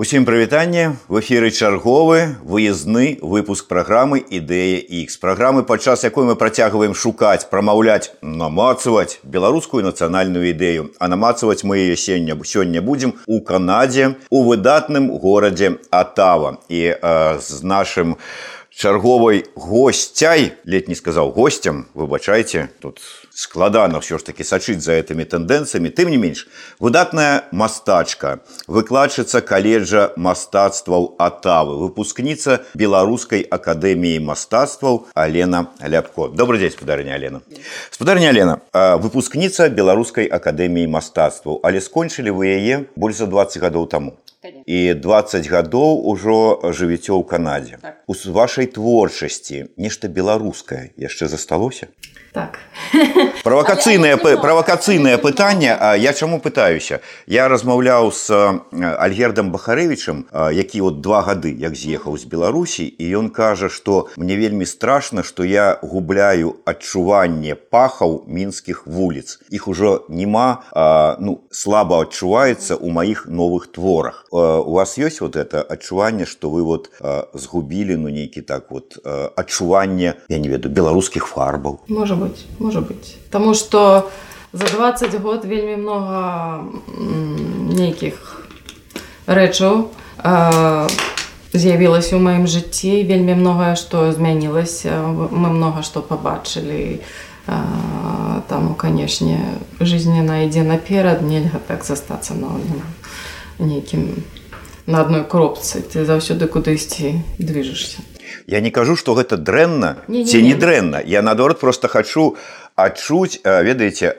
Усім прывітанне в эфіры чарговы выездны выпуск праграмы ідэя X праграмы падчас якой мы працягваем шукаць прамаўляць намацаваць беларускую нацыянальную ідэю а намацаваць мы яе сення сёння будзем у канадзе у выдатным горадзе атава і э, з нашим чарговай гостцяй летні сказаў гостцям выбачайце тут складана ўсё ж таки сачыць за гэтымі тэндэнцыямі. Тым не менш выдатная мастачка выкладчыца каледжа мастацтваў атавы выпускніца беларускай акадэміі мастацтваў алена ляпко. Добрый дзень спадарня алена. Спадарня алена выпускніца беларускай акадэміі мастацтваў. Але скончылі вы яе больш за 20 гадоў таму і 20 гадоў ужо жывіццё ў канадзе так. у вашай творчасці нешта беларускае яшчэ засталося так. Правакацыйнае правакацыйнае пытанне я чаму пытаюся я размаўляў з альгердам бахарэвічам які от два гады як з'ехаў з беларусі і ён кажа што мне вельмі страшна што я губляю адчуванне пахаў мінскіх вуліц іх ужо няма ну слаба адчуваецца ў маіх новых творах у вас ёсць вот это адчуванне што вы вот згубілі ну нейкі так вот адчуванне я не веду беларускіх фарбаў можа быть может быть. Потому что за 20 год вельмі много нейкіх рэчаў з'явілася ў маім жыцці вельмі многае што змянілася мы много што побачылі таму канешне жизненна ідзе наперад нельга так застацца на нейкім на адной кропцы. Ты заўсёды кудысьці движешься Я не кажу, што гэта дрэнна ці не дрэнна. Я наадварот просто хачу адчуць ведаеце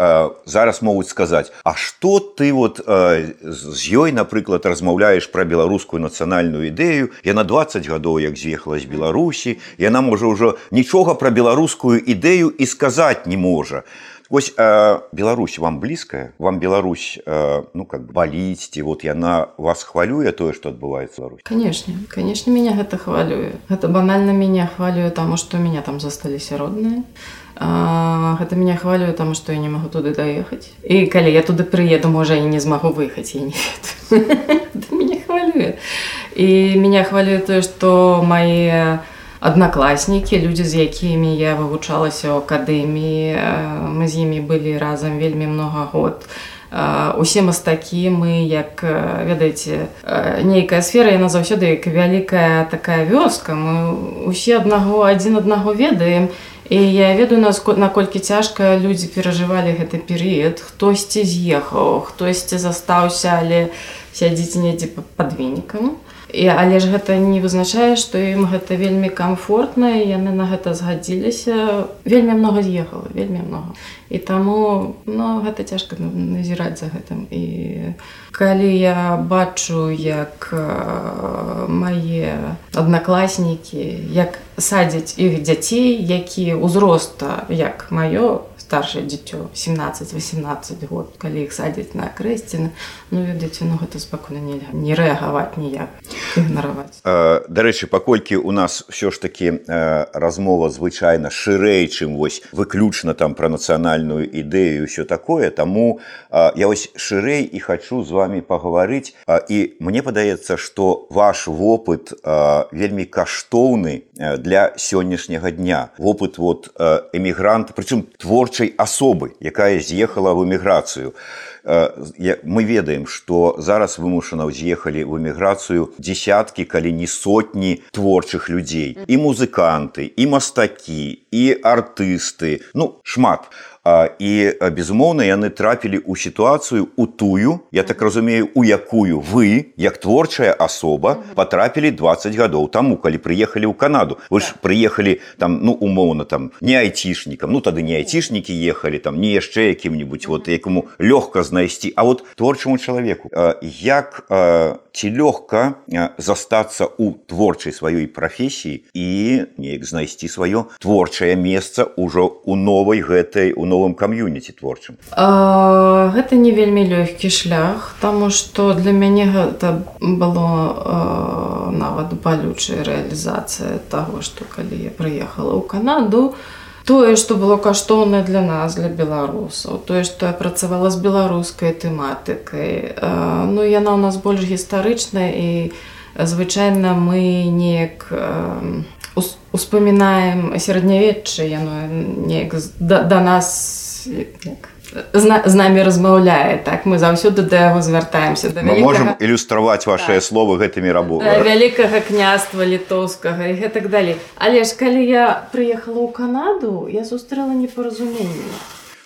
зараз могуць сказаць А што ты вот з ёй напрыклад размаўляеш пра беларускую нацыянальную ідэю я на 20 гадоў як з'ехала з беларусі яна можа ўжо нічога пра беларускую ідэю і сказаць не можа Вось э, Беларусь вам блізкая, вам Беларусь э, ну как баліцьці, вот яна вас хвалюе тое, што адбываецца Беларусь. Канешне, канешне меня гэта хвалюе. Гэта банальна мяне хвалюе таму, што ў меня там засталіся родныя. Гэта меня хвалюе таму, што я не магу туды даехаць. І калі я туды прыеду, можа і не змагу выехаць я не меня хвалюе. І меня хвалюе тое, што мае аднакласнікі людзі з якімі я вывучалася ў акадэміі мы з імі былі разам вельмі много год. Усе мастакі мы як ведаеце нейкая сфера яна заўсёды як вялікая такая вёска. Мы усе аднаго адзін аднаго ведаем. І я ведаю нас наколькі цяжка людзі перажывалі гэты перыяд. Хтосьці з'ехаў хтосьці застаўся але сядзіць недзе пад вінікам І, але ж гэта не вызначае, што ім гэта вельмі камфортна яны на гэта згадзіліся вельмі многа з'ехала вельмі многа. І таму ну, гэта цяжка назіраць за гэтым. І калі я бачу, як мае аднакласнікі, як садзяць іх дзяцей, які ўзроста як маё, старшее дзіцё 17-18 год калі іх садзяць на крэсціны ну ведаеце ну гэта спакойна нельга. Не рэагаваць ніяк ігнараваць. Дарэчы паколькі у нас все ж таки размова звычайна шырэй чым вось выключна там пра нацыянальную ідэю ўсё такое таму я вось шырэй і хачу з вами пагаварыць. І мне падаецца што ваш вопыт вельмі каштоўны для сённяшняга дня. Вопыт вот эмігрант прычым творчы іншай асобы, якая з'ехала ў эміграцыю. Мы ведаем, што зараз вымушана з'ехалі ў эміграцыю дзясяткі, калі не сотні творчых людзей, і музыканты, і мастакі, і артысты, ну шмат і безумоўна яны трапілі ў сітуацыю у тую я так разумею у якую вы як творчая асоба потрапілі 20 гадоў таму калі прыехалі ў канаду. Вы ж прыехалі там ну умоўна там не айцішнікам ну тады не айцішнікі ехалі там не яшчэ якім-нибудь вот якому лёгка знайсці. А вот творчаму чалавеку як ці лёгка застацца ў творчай сваёй прафесіі і неяк знайсці сваё творчае месца ўжо у новай гэтай у новым кам'юніці творчым? Гэта не вельмі лёгкі шлях таму што для мяне гэта было а, нават балючая рэалізацыя таго што калі я прыехала ў канаду тое што было каштоўна для нас для беларусаў тое што я працавала з беларускай тэматыкай. Ну яна ў нас больш гістарычная і звычайна мы неяк успамінаем сярэднявечча яно неяк да, да нас як, з, з намі размаўляе так? Мы заўсёды да яго звяртаемся да вялікага... можем ілюстраваць ваши так. словы гэтымі рабо вялікага княства літоўскага і гэтак далей. Але ж калі я прыехала ў канаду я сустрэла непаразуменне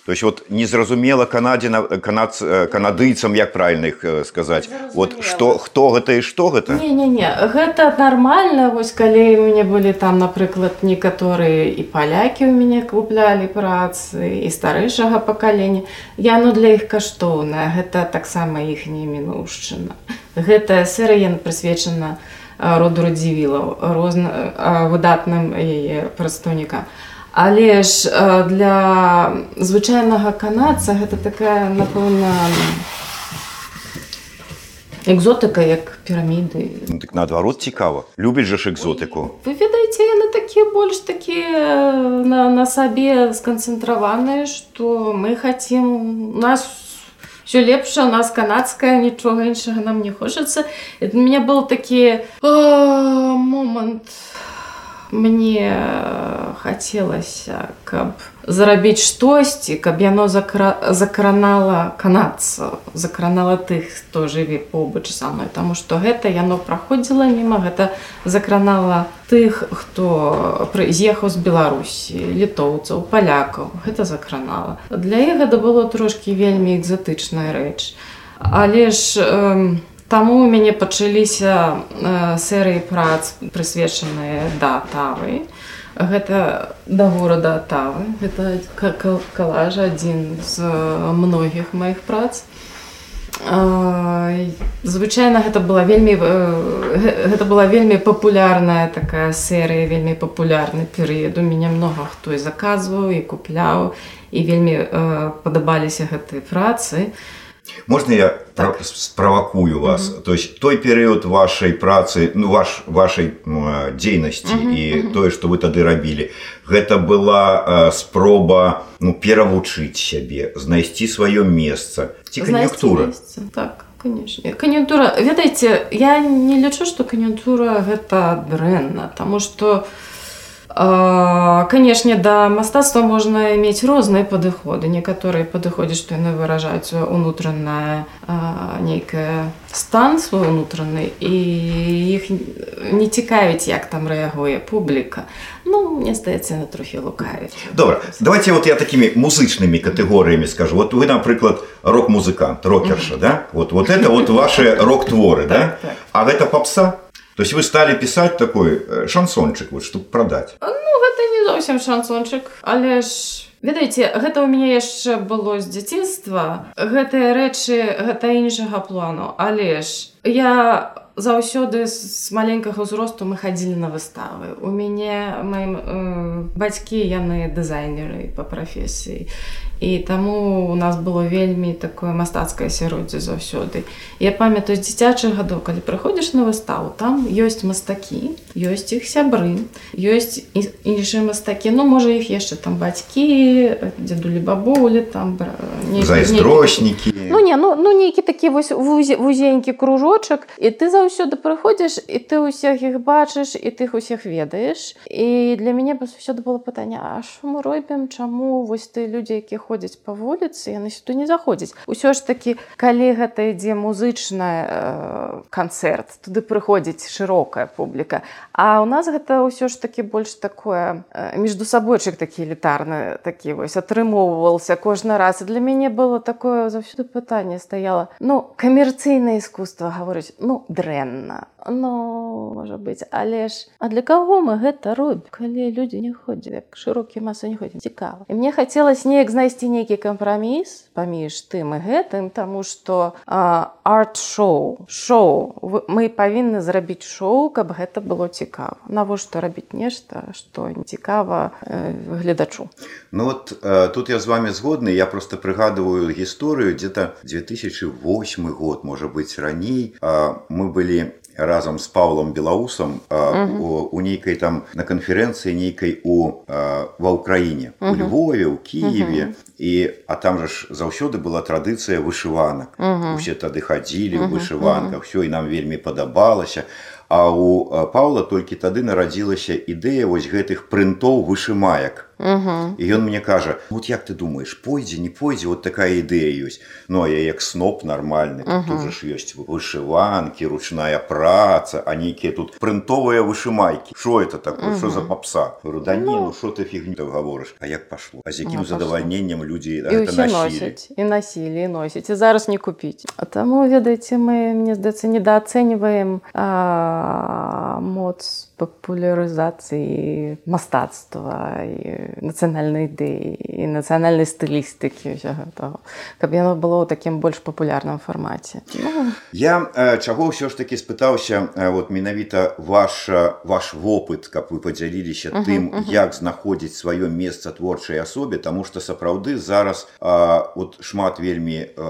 то есть вот незразумела канадзе на канад канадыйцам як правильно их э, сказать вот что хто гэта і что гэта? Не, не, не. гэта нормально. Вось калі у мяне былі там напрыклад некаторыя і палякі у мяне куплялі працы і старэйшага пакалення я ну для іх каштоўная. Гэта таксама іх не мінушчына гэтая серыя прысвечана роду радзівілаў розна выдатным яе прадстаўнікам. а Але ж для звычайнага канадца гэта такая напэўна экзотыка як піраміды. Ну, так наадварот цікава. Любіць жа ж экзотыку. Вы ведаеце яны такія больш такія на, на сабе сканцэнтраваныя што мы хацім нас все лепша у нас канадская нічога іншага нам не хочацца. У меня был такі момант мне хацелася каб зарабіць штосьці каб яно закра... закранала канадца закранала тых хто жыве побач са мной. Таму што гэта яно праходзіла міма гэта закранала тых хто з'ехаў з беларусі літоўцаў палякаў. Гэта закранала. Для іх гэта было трошкі вельмі экзатычная рэч. Але ж э, Таму у мяне пачаліся э, серыі прац прысвечаныя да тавы. Гэта да горада тавы. Гэта калажа адзін з многіх маіх прац. Звычайна гэта была вельмі гэта была вельмі папулярная такая серыя, вельмі папулярны перыяд. У мяне многа хто і заказваў і купляў і вельмі падабаліся гэтыя працы. Можно я так. спровокую вас? Угу. То есть той период вашей працы, ну, ваш, вашей дзейнасці угу, і угу. тое, што вы тады рабілі, гэта была э, спроба ну, перавучыць сябе, знайсці сваё месца. Ці кан'юнктура? Так. Конечно. Кан'юнктура, ведаеце, я не лічу, што кан'юнктура гэта дрэнна, таму што канешне да мастацтва можна мець розныя падыходы некаторыя падыходзяць што яны выражаюць унутраная нейкая стан свой унутраны і іх не цікавіць як там рэагуе публіка. Ну мне здаецца на трохі лукавіць добра давайте вот я такими музычнымі катэгорыямі скажу. Вот вы напрыклад рок-музыкант рокерша да? Вот вот это вот ваши рок-творы да? так, так. а гэта попса То есть вы стали писать такой э, шансончик, вот, чтобы продать? Ну, это не зовсім шансончик, але ж... Ведаеце, гэта ў мяне яшчэ было з дзяцінства. Гэтыя рэчы гэта іншага плану, але ж я заўсёды з маленькага ўзросту мы хадзілі на выставы. У мяне маім э, бацькі яны дызайнеры па прафесіі і таму у нас было вельмі такое мастацкае асяроддзе заўсёды. Я памятаю з дзіцячых гадоў калі прыходзіш на выставу там ёсць мастакі ёсць іх сябры ёсць іншыя мастакі. Ну можа іх яшчэ там бацькі дзедулі бабулі там зайздроснікі ну не ну ну нейкі такі вось вузенькі кружочак і ты заўсёды прыходзіш і ты ўсіх іх бачыш і тых усіх ведаеш. І для мяне заўсёды было пытанне А що мы робім чаму? Вось ты людзі якіх ходзяць па вуліцы яны сюды не заходзяць. Усё ж такі калі гэта ідзе музычная э, канцэрт туды прыходзіць шырокая публіка. А у нас гэта ўсё ж такі больш такое э, между сабойчык такі элітарны такі вось атрымоўваўся кожны раз. І для мяне было такое заўсёды пытанне стаяла ну камерцыйнае искусство гаворыць ну дрэнна ну можа быць але ж а для каго мы гэта робім калі людзі не ходзяць як шырокі масы не ходзяць цікава і мне хацелось неяк знайсці нейкі кампраміс паміж тым і гэтым таму што арт-шоу. Шоу. Мы павінны зрабіць шоу каб гэта было цікава навошта рабіць нешта што не цікава э, гледачу ну вот э, тут я з вами згодны я просто прыгадываю гісторыю где-то 2008 год можа быць раней э, мы былі разам з паўлам белаусам у, у нейкай там на канферэнцыі нейкай у ва ўкраіне у Львове у Киеве. І а там жа ж заўсёды была традыцыя вышыванак. Усе тады хадзілі у вышыванках все і нам вельмі падабалася. А у паўла толькі тады нарадзілася ідэя вось гэтых прынтоў вышымаек Угу. І ён мне кажа вот як ты думаешь пойдзе не пойдзе вот такая ідэя ёсць Ну а я як сноп нармальны угу. тут ж ёсць вышыванкі ручная праца а нейкія тут прынтовыя вышымайкі. Що это такое? Угу. за попса? Да не ну. що ты фігню гаворыш А як пашло А з якім ну, задавальненнем людзі носяць і насілі носіць і зараз не купіць А таму ведаеце мы мне здаецца недооцэньваем моц папулярызацыі мастацтва і нацыянальнай ідэі і нацыянальнай стылістыкі гэтага каб яно было ў такім больш папулярным фармаце я чаго ўсё ж таки спытаўся вот менавіта ваш ваш вопыт каб вы падзяліліся uh -huh, тым uh -huh. як знаходзіць сваё месца творчай асобе тому что сапраўды зараз а, вот шмат вельмі а,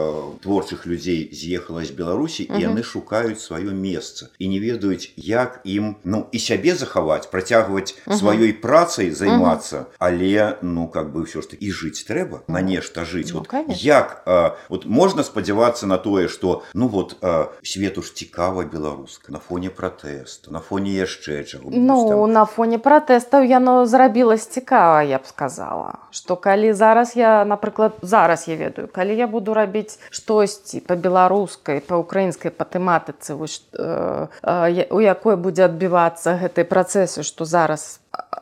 творчых людзей з'ехала з беларусі uh -huh. і яны шукаюць сваё месца і не ведаюць як ім ну і сябе захаваць працягваць сваёй працай займацца -huh але ну как бы ўсё ж таки і жыць трэба на нешта жыць ну, вот як а, вот можна спадзявацца на тое что ну вот а, свету ж цікава беларуска на фоне пратэсту на фоне яшчэ чаго ну там... на фоне пратэстаў яно зрабілася цікава я б сказала. Что калі зараз я напрыклад зараз я ведаю калі я буду рабіць штосьці по беларускай по украінскай па тэматыцы вось э, э, у якой будзе адбівацца гэтай працэсы что зараз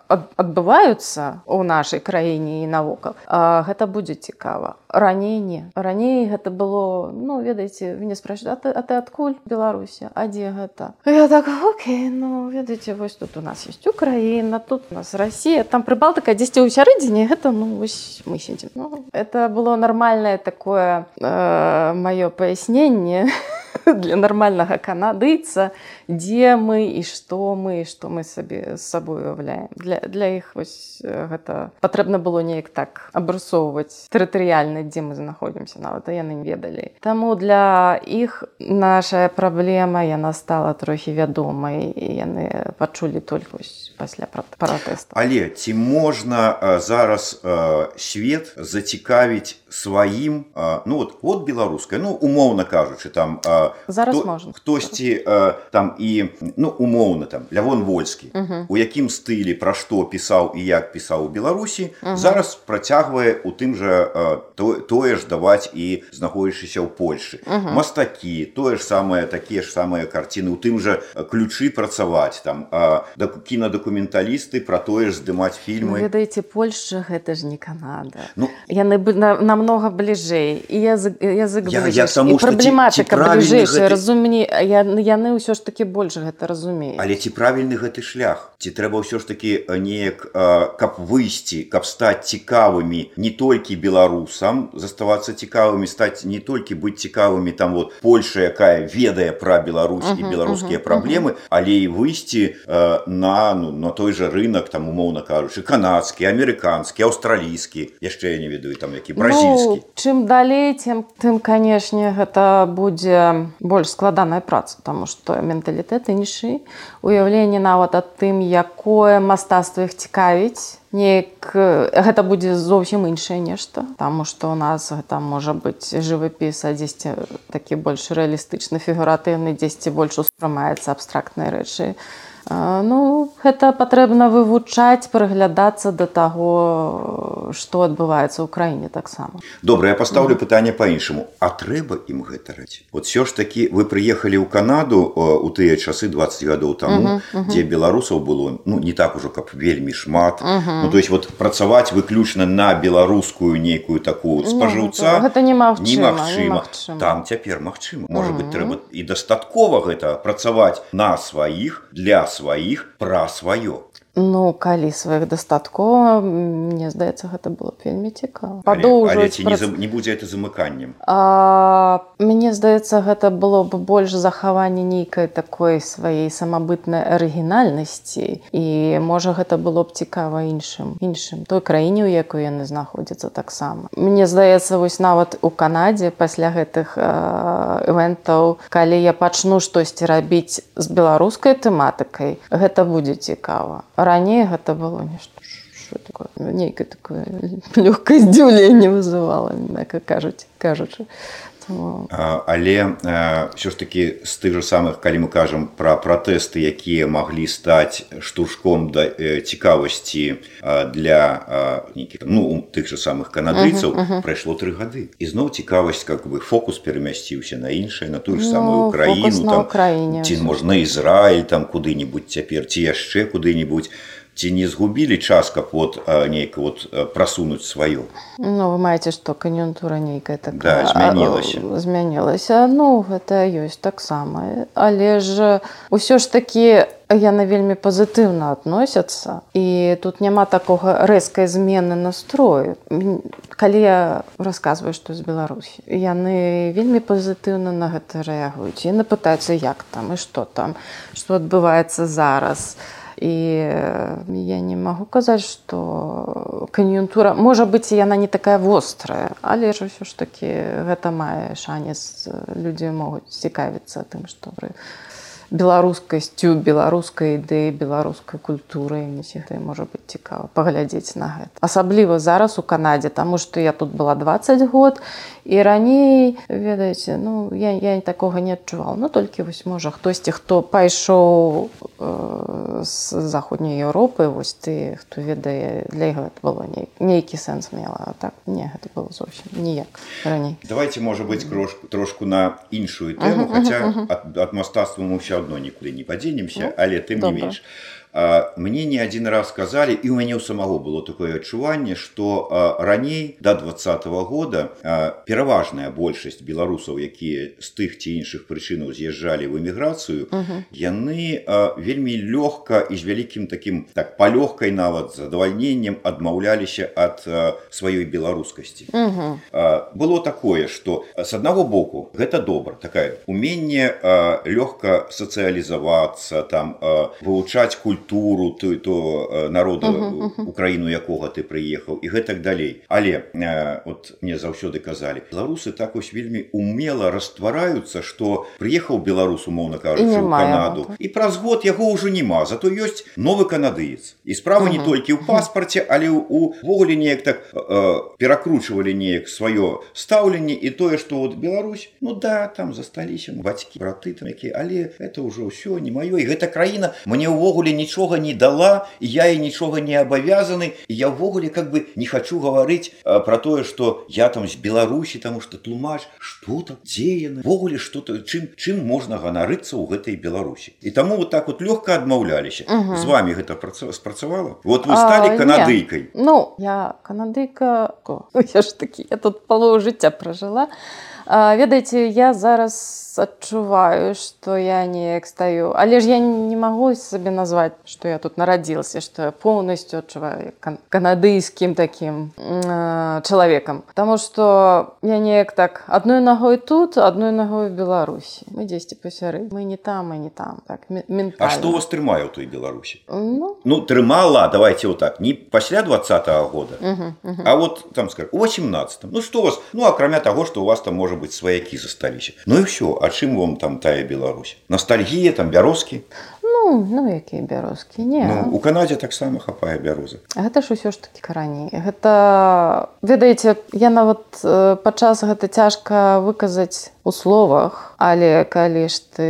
адбываюцца ў нашай краіне і навокал гэта будзе цікава. Раней не раней гэта было ну ведаеце мне спрашивают а ты, а ты адкуль? Беларусі а дзе гэта? Я так Окей ну ведаеце вось тут у нас есть украіна тут у нас Росія там прыбалтыка дзесьці ў сярэдзіне гэта ну вось мы сидим ну, это было нармальное такое э, маё паясненне для нармальнага канадыйца дзе мы і што мы што мы сабе з сабой уяўляем для, для іх вось гэта патрэбна было неяк так абрысоўваць тэрытарыяльна дзе мы знаходзімся нават яны не ведалі Таму для іх наша праблема яна стала трохі вядомай і яны пачулі только пасля пратэста але ці можна зараз свет зацікавіць сваім ну вот вот беларускай ну умоўна кажучы там зараз хто, можна. хтосьці там і ну умоўна там лявон вольскі у якім стылі пра што пісаў і як пісаў у беларусі зараз працягвае у тым жа то, тое ж даваць і знаходзячыся ў польльшы мастакі тое ж самае такія ж самыя карціны у тым жа ключы працаваць там да кінадакументалісты пра тое ж здымаць фільмы. Ведаеце польша гэта ж не канада. Ну яны бы на, намного бліжэй і язык язык я, я, я праблематыка бліжэйшая гэты... разумні яны ўсё ж таки такі больш гэта разумее але ці правільны гэты шлях. Ці трэба ўсё ж таки неяк каб выйсці каб стаць цікавымі не толькі беларусам заставацца цікавымі стаць не толькі быць цікавымі там вот польша якая ведае пра Беларусь і беларускія праблемы але і выйсці на ну на той жа рынок там умоўна кажучы канадскі амерыканскі аўстралійскі яшчэ я не ведаю там які бразільскі. Ну, чым далей тем тым канешне гэта будзе больш складаная праца тому что менталітэт іншы уяўленне нават аб тым якое мастацтва іх цікавіць неяк гэта будзе зовсім іншае нешта таму што у нас гэта можа быць жывапіс а дзесьці такі больш рэалістычны фігуратыўны дзесьці больш успрымаецца абстрактныя рэчы Ну гэта патрэбна вывучаць прыглядацца да таго што адбываецца ў краіне таксама добра я пастаўлю пытанне па-іншаму а трэба ім гэта раць вот все ж такі вы прыехалі ў канаду у тыя часы 20 гадоў таму uh -huh, uh -huh. дзе беларусаў было ну не так ужо каб вельмі шмат uh -huh. ну, то есть вот працаваць выключна на беларускую нейкую такую спажыўца гэта немагчыма, немагчыма. немагчыма там цяпер магчыма можа uh -huh. быть трэба і дастаткова гэта працаваць на сваіх для сваіх пра сваё Ну калі сваіх дастаткова мне здаецца гэта было б вельмі цікава. Падоўжваць ці не, прац- зам- не будзе это замыканнем? А, мне здаецца гэта было б больш захаванне нейкай такой сваёй самабытнай арыгінальнасці і можа гэта было б цікава іншым іншым той краіне у якой яны знаходзяцца таксама. Мне здаецца вось нават у Канадзе пасля гэтых івентаў калі я пачну штосьці рабіць з беларускай тэматыкай гэта будзе цікава раней гэта было нешта такое нейкае такое лёгкае здзіўленне вызывала мякка кажуць кажучы Тому... А, але ўсё ж такі з тых жа самых калі мы кажам пра пратэсты якія маглі стаць штуршком да э, цікавасці для а, нейкіх ну тых жа самых канадыйцаў uh -huh, uh -huh. прайшло тры гады. Ізноў цікавасць как бы фокус перамясціўся на іншае на тую ж самую Ну, украіну фокус на там Украіне ці можна Ізраіль там куды-нибудь цяпер ці яшчэ куды-нибудь ці не згубілі час каб вот нейка вот прасунуць сваё? Ну вы маеце што кан'юнтура нейкая Да, такая змянілася. а, змянілася ну гэта ёсць таксама але ж усё ж такі яны вельмі пазітыўна адносяцца і тут няма такога рэзкай змены настрою. Калі я расказваю што з беларусі яны вельмі пазітыўна на гэта рэагуюць яны пытаюцца як там і што там што адбываецца зараз і э, я не магу казаць што кан'юнтура можа быць яна не такая вострая але ж ўсё ж такі гэта мае шанец людзі могуць цікавіцца тым што пры беларускасцю беларускай ідэі беларускай культуры гэта можа быць цікава паглядзець на гэта асабліва зараз у канадзе таму што я тут была 20 год і раней ведаеце ну я, я такога не адчуваў ну толькі вось можа хтосьці хто пайшоў э, з заходняй Еўропы вось ты хто ведае для яго это было ней, нейкі сэнс мела а так не гэта было зовсім ніяк раней. Давайте можа быть крошку трошку на іншую тэму хотя ад, ад мастацтва мы все адно нікуды не падзенемся але тым не добра. менш. А, мне не адзін раз сказалі і у мяне ў самого было такое адчуванне што раней до двадцатого года пераважная большасць беларусаў якія з тых ці іншых прычынаў з'язджалі в эміграцыю яны вельмі лёгка і з вялікім таким так палёгкай нават задавальненнем адмаўляліся ад сваёй беларускасці. Было такое что с аднаго боку гэта добра такая уменне лёгка сацыялізавацца там вывучаць культуру той то а, народа украіну якога ты прыехаў і гэтак далей. Але а, от мне заўсёды казалі беларусы так вось вельмі умела раствараюцца что прыехаў беларус умоўна кажучы І у няма канаду так. і праз год яго ўжо няма. Зато ёсць новы канадыец. І справа не толькі ў паспарце але увогуле неяк так э, перакручвалі неяк сваё стаўленне і тое што вот Беларусь ну да там засталіся бацькі браты там якія але это ўжо ўсё не маё. І гэта краіна мне ўвогуле нічога не дала я і нічога не абавязаны. Я ўвогуле как бы не хочу гаварыць про тое что я там з Беларусі тому что тлумач что там дзе яны ввогуле что-то чым чым можна ганарыцца ў гэтай Беларусі. І таму вот так вот лёгка адмаўляліся. Мгм. з вами гэта праца- спрацавала? Вот вы сталі канадыйкай. Ну, я канадыйка, я ж такі, я тут палову жыцця пражыла. А, ведаеце, я зараз адчуваю, што я неяк стаю, але ж я не магу сабе назваць, што я тут нарадзілася, што я поўнасцю адчуваю кан канадыйскім такім э, чалавекам. Таму што я неяк так адной нагой тут, адной нагой Беларусі. Мы дзесьці пасяры. Мы не там, мы не там. Так, ме- А ментальна. што вас трымае ў той Беларусі Ну, Ну трымала давайте вот так не пасля двадцатого года угу, угу. А вот там скажем, у 18 ну что у вас ну акрамя того что у вас там может быть сваякі засталіся Ну і все а чым вам там тая Беларусь? Ностальгія там бярозкі Ну, ну якія бярозкі не. Ну, у Канадзе таксама хапае бярозы гэта ж усё ж такі караней гэта ведаеце я нават падчас гэта цяжка выказаць у словах але калі ж ты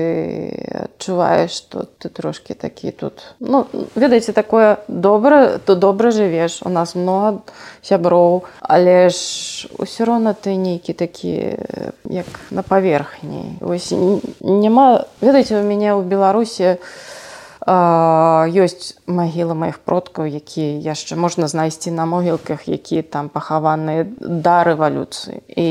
адчуваеш што ты трошки такі тут ну ведаеце такое добра то добра жывеш у нас много сяброў але ж усё роўна ты нейкі такі як на паверхні. Вось няма ведаеце у мяне ў беларусі ёсць магілы маіх продкаў якія яшчэ можна знайсці на могілках якія там пахаваныя да рэвалюцыі. І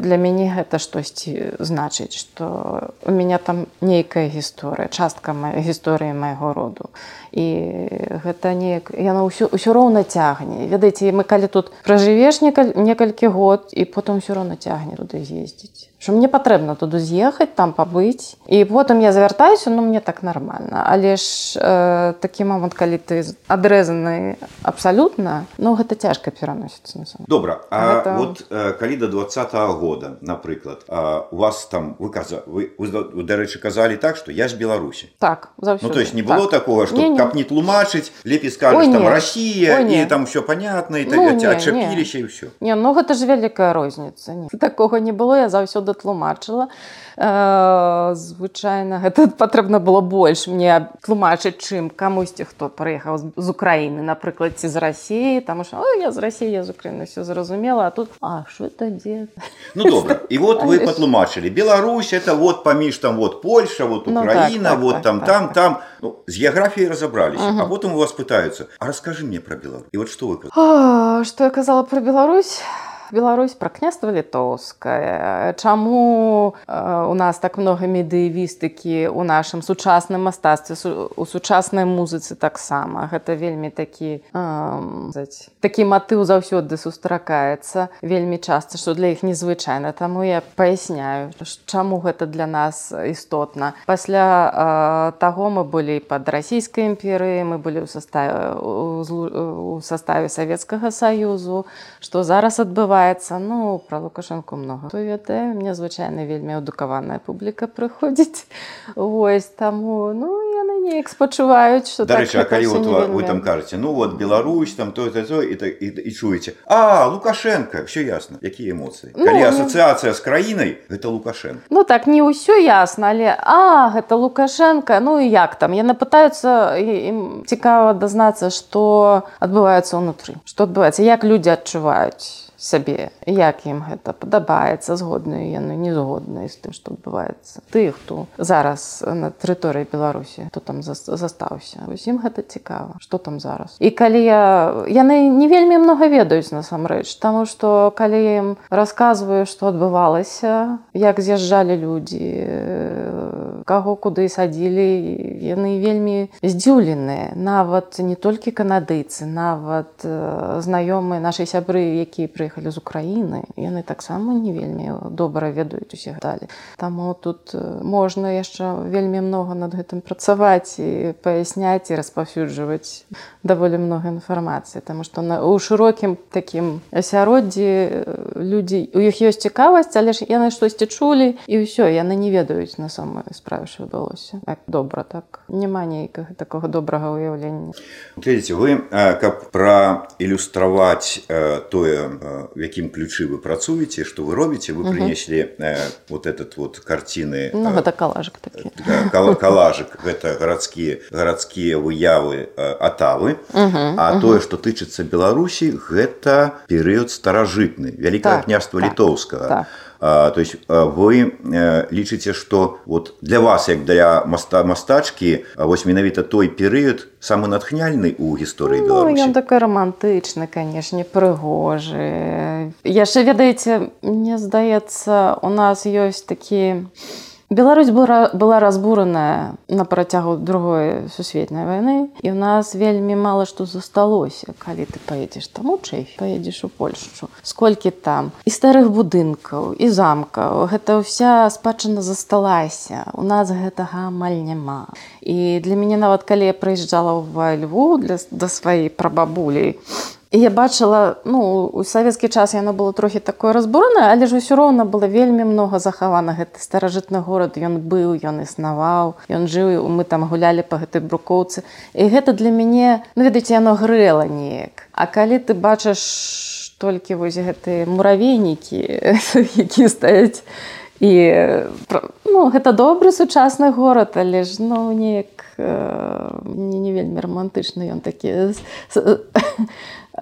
для мяне гэта штосьці значыць што у меня там нейкая гісторыя частка гісторыі майго роду. І гэта неяк яна ўсё ўсё роўна цягне. Ведаеце мы калі тут пражывеш некалькі год і потым ўсё роўна цягне туды з'ездзіць що мне патрэбна туды з'ехаць там пабыць і потым я завяртаюся ну мне так нормально. Але ж э, такі момант калі ты адрэзаны абсалютна ну гэта цяжка пераносіцца на добра А гэта... вот э, калі до два года напрыклад э, у вас там вы каза вы, вы, вы дарэчы казалі так что я з беларусі так ну, то есть не было так. такого что каб не тлумачыць лепей скажешь там Россия і там все понятно і ну, адчапіліся і ўсё не ну гэта ж вялікая розніница такого не было я заўсёды тлумачыла э, звычайна гэта патрэбна было больш мне тлумачыць чым камусьці хто прыехаў з Украіны напрыклад ці з рассіі там що я з рассіі я з Украіны все зразумела а тут А що это дзе? Ну добра. І вот вы патлумачылі. Беларусь это вот паміж там вот Польша вот Украіна ну, так, так, вот так, там так, там так. там. Ну, з геаграфіяй разабраліся угу. а потым у вас пытаются А расскажи мне про Беларусь і вот что вы что я казала про Беларусь Беларусь пра княства літоўскае. Чаму э, у нас так много медыявістыкі у нашым сучасным мастацтве у сучаснай музыцы таксама? Гэта вельмі такі э, такі матыў заўсёды сустракаецца вельмі часта што для іх незвычайна. Таму я паясняю чаму гэта для нас істотна. Пасля э, таго мы былі пад расійскай імперыі мы былі ў саставе у саставе савецкага саюзу. Што зараз адбываецца адбываецца ну про лукашэнку много то ведае мне звычайна вельмі адукаваная публіка прыходзіць ось таму ну яны неяк спачуваюць что дарэчы так, калі вот вы, вы там кажаце ну вот Беларусь там то то і, і, і чуеце а лукашенко! Все ясно. Якія эмоцыі ну, калі асацыяцыя з краінай гэта лукашенко ну так не ўсё ясно але а гэта лукашенко! Ну і як там? Яны пытаются ім цікава дазнацца что адбываецца ўнутры что адбываецца як людзі адчуваюць сабе як ім гэта падабаецца згодныя яны не згодныя з тым што адбываецца. Ты хто зараз на тэрыторыі беларусі то там застаўся. Усім гэта цікава что там зараз. І калі я яны не вельмі много ведаюць насамрэч таму што калі я ім расказваю што адбывалася як з'язджалі людзі каго куды садзілі яны вельмі здзіўленыя. Нават не толькі канадыйцы нават знаёмыя нашай сябры якія прыехалі прыехалі з Украіны яны таксама не вельмі добра ведаюць усе далі. Таму тут можна яшчэ вельмі много над гэтым працаваць і паясняць і распаўсюджваць даволі много інфармацыі Таму што на у шырокім такім асяроддзі людзі у іх ёсць цікавасць але ж яны штосьці чулі і ўсё яны не ведаюць на самой справе що адбылося. Так добра так. Няма нейкага такого добрага ўяўлення. Глядзіце вы каб пра ілюстраваць тое в якім ключы вы працуеце что вы робіце вы принеслі э, вот этот вот картины ну, э, калажик кал, калажик гэта гарадскія гарадскія выявы э, атавы а тое что тычыцца беларусі гэта перыяд старажытны вялікае так, княства так, літоўскага так. То есть вы лічыце что вот для вас як для маста мастачкі вось менавіта той перыяд самы натхняльны у гісторыі ну, ён такой романтычны канешне прыгожы. Яшчэ ведаеце мне здаецца у нас ёсць такі Беларусь была, была разбураная на працягу другой сусветнай вайны і у нас вельмі мала што засталося. Калі ты паедзеш там у чэф паедзеш у Польшчу сколькі там і старых будынкаў і замкаў. Гэта ўся спадчына засталася. У нас гэтага амаль няма. І для мяне нават калі я прыязджала ў льву для да сваёй прабабулей І я бачыла ну у савецкі час яно было трохі такое разбурана але ж усё роўна было вельмі много захавана гэты старажытны горад ён быў ён існаваў ён жыў мы там гулялі по гэтай брукоўцы і гэта для мяне ну ведаеце яно грэла неяк. А калі ты бачыш толькі вось гэтыя муравейнікі якія стаяць і ну гэта добры сучасны горад але ж ну неяк э, не вельмі романтычны ён такі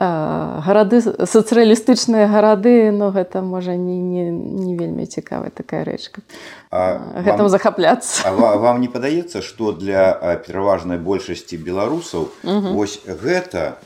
гарады сацыялістычныя гарады но гэта можа не, не, не вельмі цікавая такая рэчка гэтым захапляцца а вам не падаецца што для пераважнай большасці беларусаў вось гэта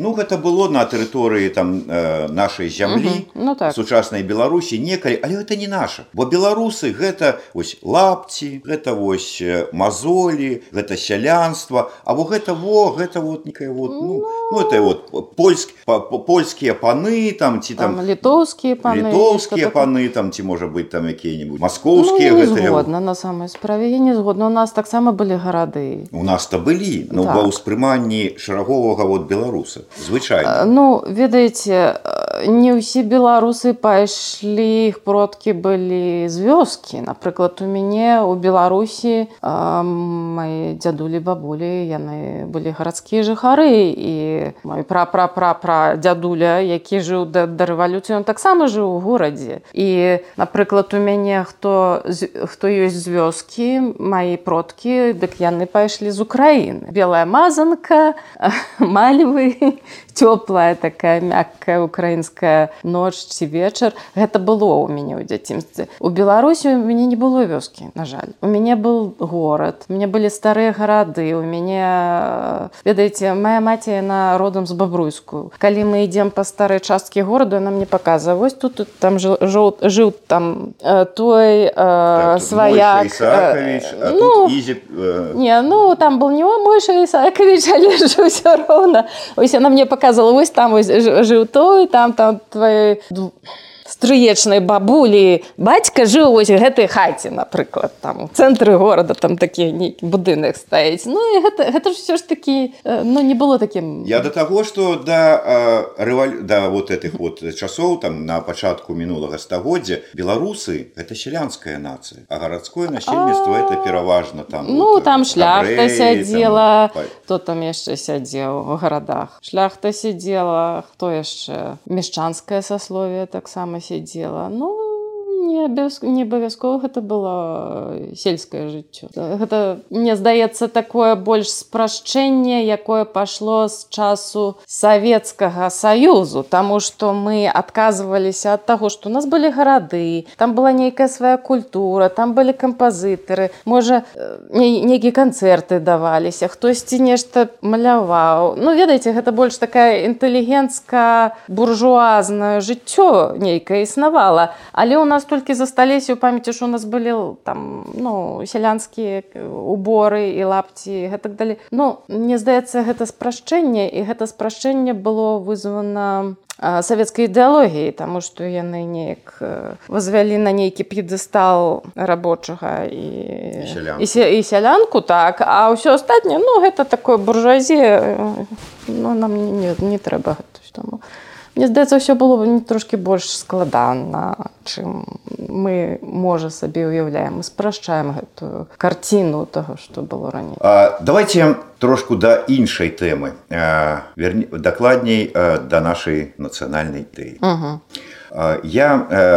ну гэта было на тэрыторыі там нашай зямлі ну, так. сучаснай беларусі некалі але это не наша бо беларусы гэта вось лапці гэта вось мазолі гэта сялянства або гэта во гэта вот некая вот ну, ну это вот польск польскія паны там ці там, там літоўскія паны літоўскія паны там ці можа быть там якія-нибудь маскоўскія ну, згодна на самай справе. Я не згодна. У нас таксама былі гарады. У нас-то былі но так. ва ўспрыманні шараговага вот беларуса звычайна. Ну ведаеце не ўсе беларусы пайшлі іх продкі былі з вёскі. Напрыклад у мяне у беларусі мои дзядулі бабулі яны былі гарадскія жыхары. І мой пра пра пра пра дзядуля які жыў да, да рэвалюцыі он таксама жыў у горадзе. І напрыклад у мяне хто хто ёсць з вёскі мои продкі дык яны пайшлі з украіны. Белая мазанка мальвы цёплая такая мяккая украінская ноч ці вечар гэта было ў мяне ў дзяцінстве. У беларусі у мяне не было вёскі на жаль. У мяне был горад мне былі старыя гарады у мяне ведаеце моя маці на родам з бабруйскую калі мы ідзем па старой часткі гораду она мне показа вось тут, тут там жыў жыў там той так, свая ну, не ну там был не мой исакович але ўсё роўна ось она мне показала показывала вось там вось жыў той там там твои стрыечнай бабулі. Бацька жыў вось гэтай хаце напрыклад там. У цэнтры горада там такі нейкі будынак стаіць Ну і гэта, гэта ж все ж такі ну не было такім я до таго что да рэваль да вот этих вот часоў там на пачатку мінулага стагоддзя беларусы это сялянская нацыя а гарадское насельніцтва это пераважна там ну там шляхта сядзела то там яшчэ сядзеў у гарадах шляхта сидзела хто яшчэ мешчанскае сасловие таксама дома сидзела ну не абяз... не абавязкова гэта было сельскае жыццё гэта мне здаецца такое больш спрашчэнне якое пайшло з часу савецкага саюзу Таму што мы адказваліся ад таго што у нас былі гарады там была нейкая свая культура там былі кампазітары. Можа нейкія канцэрты даваліся хтосьці нешта маляваў. Ну ведаеце гэта больш такая інтэлігентска буржуазнае жыццё нейкае існавала. Але у нас тут толькі засталіся ў памяці що у нас былі там ну сялянскія уборы і лапці гэтак далі Ну мне здаецца гэта спрашчэнне і гэта спрашчэнне было вызвана савецкай ідэалогіі таму што яны неяк возвялі на нейкі п'едыстал рабочага і і, і сялянку так. А ўсё астатняе ну гэта такое буржуазе ну нам не, не трэба гэта таму Мне здаецца ўсё было не трошки больш складана чым мы можа сабе уяўляем мы спрашчаем гэтую карціну того что было раней. Давайте трошку да іншай тэмы. Дакладней да нашай нацыянальнай ідэі. Я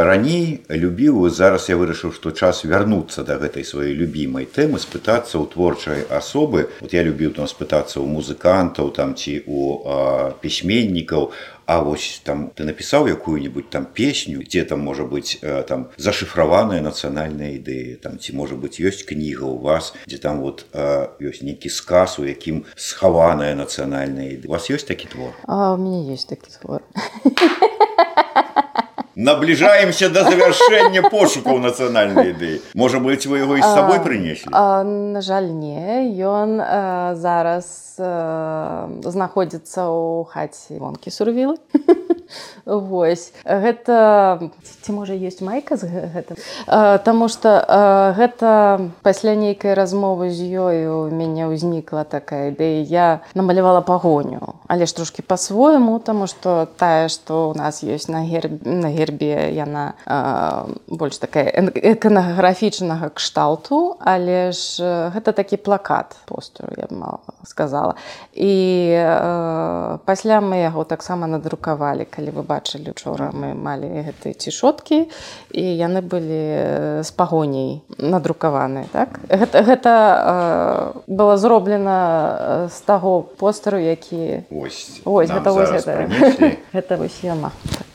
раней любіў зараз я вырашыў што час вярнуцца да гэтай сваёй любімай тэмы спытацца ў творчай асобы. Вот я любіў там спытацца ў музыкантаў там ці у пісьменнікаў А вось там ты напісаў якую-нибудь там песню где там можа быть э, там зашифраваная нацыянальная ідэя там ці можа быть ёсць кніга у вас дзе там вот ёсць нейкі сказ у якім схаваная нацыянальная ідэя у вас ёсць такі твор а у меня есть такі твор набліжаемся до завяршэння пошукаў нацыянальнай ідэі можа быть вы яго і з сабой прынеслі на жаль не. Ён зараз знаходзіцца ў хаце вонкі сурвілы Вось. Гэта ці можа ёсць майка з гэта Таму што гэта пасля нейкай размовы з ёю у мяне ўзнікла такая ідэя. Я намалявала пагоню але ж трошки по-свойму таму што тая што ў нас ёсць на гер на гербе яна больш такая эканаграфічнага кшталту але ж гэта такі плакат посту я сказала. І пасля мы яго таксама надрукавалі калі вы бачылі учора мы малі гэтыя цішоткі і яны былі з пагоняй надрукаваны так? Гэта, гэта э, было зроблена з таго постару які Ось, ось гэта зараз гэта. гэта вось яна так.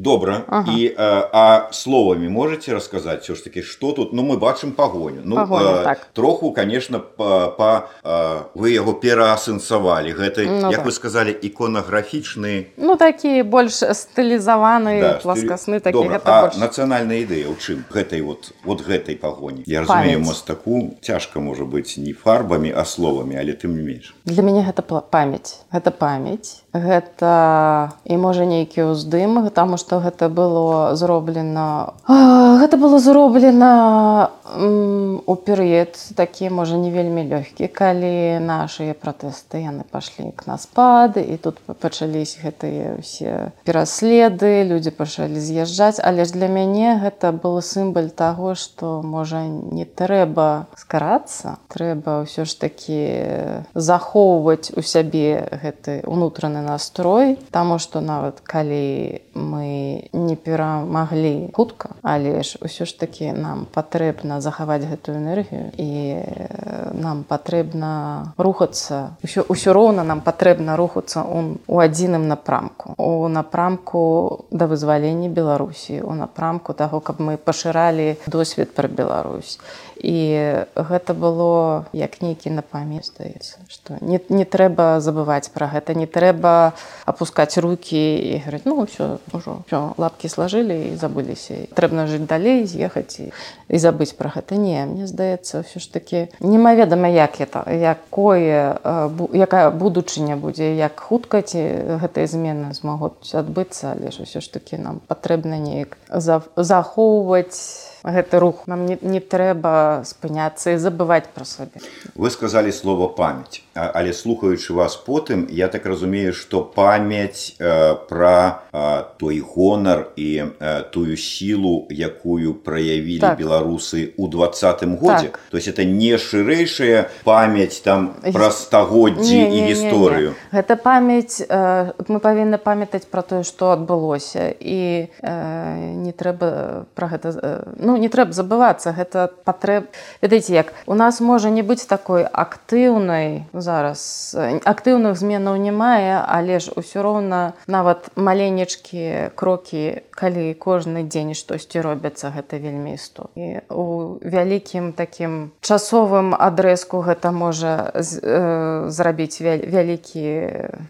Добра. Ага. І, а, а словамі можете расказаць все ж таки што тут ну мы бачым пагоню ну Пагоню, а, так. троху конечно па, па а, вы яго пераасэнсавалі гэты Ну, як так. вы сказали іконаграфічны ну такі больш стылізаваны да, пласкасны такі Добра. гэта а больш нацыянальная ідэя ў чым гэтай вот вот гэтай пагоні я разумею мастаку цяжка можа быць не фарбамі а словамі але тым не менш Для мяне гэта памяць гэта памяць гэта і можа нейкі ўздым таму што гэта было зроблена гэта было зроблена у перыяд такі можа не вельмі лёгкі калі нашыя пратэсты яны пашлі к на спад і тут пачались гэтыя ўсе пераследы людзі пачалі з'язджаць але ж для мяне гэта был сімбаль таго што можа не трэба скарацца трэба ўсё ж такі захоўваць у сябе гэты унутраны настрой таму што нават калі мы Yeah. Не перамаглі хутка але ж усё ж такі нам патрэбна захаваць гэтую энергію і нам патрэбна рухацца. Ўсё ўсё роўна нам патрэбна рухацца у, у адзіным напрамку. У напрамку да вызвалення беларусі у напрамку таго каб мы пашыралі досвед пра Беларусь. І гэта было як нейкі напамет здаецца што не, не трэба забываць пра гэта не трэба опускаць руки і говорить ну ўсё ўжо ўсё, лапки сложили і забыліся трэбна жыць далей з'ехаць і, і забыць пра гэта не мне здаецца ўсё ж таки немаведама як это якое э, якая будучыня будзе як хутка ці гэтыя змены змогуць адбыцца але ж усё ж таки нам патрэбна неяк за- захоўваць гэты рух. Нам не, не трэба спыняцца і забываць пра сабе вы сказали слово памяць але слухаючы вас потым я так разумею что памяць э, пра э, той гонар і э, тую сілу якую праявілі Так. беларусы у двадцатым годзе. Так. то есть это не шырэйшая памяць там пра стагоддзі і гісторыю. Гэта памяць э, мы павінны памятаць пра тое што адбылося. І э, не трэба пра гэта э, ну не трэба забывацца гэта патрэб. Ведаеце як у нас можа не быць такой актыўнай зараз э, актыўных зменаў не мае але ж усё роўна нават маленечкі крокі калі кожны дзень штосьці робяцца гэта вельмі істо і у вялікім такім часовым адрэзку гэта можа з- э, зрабіць вялікі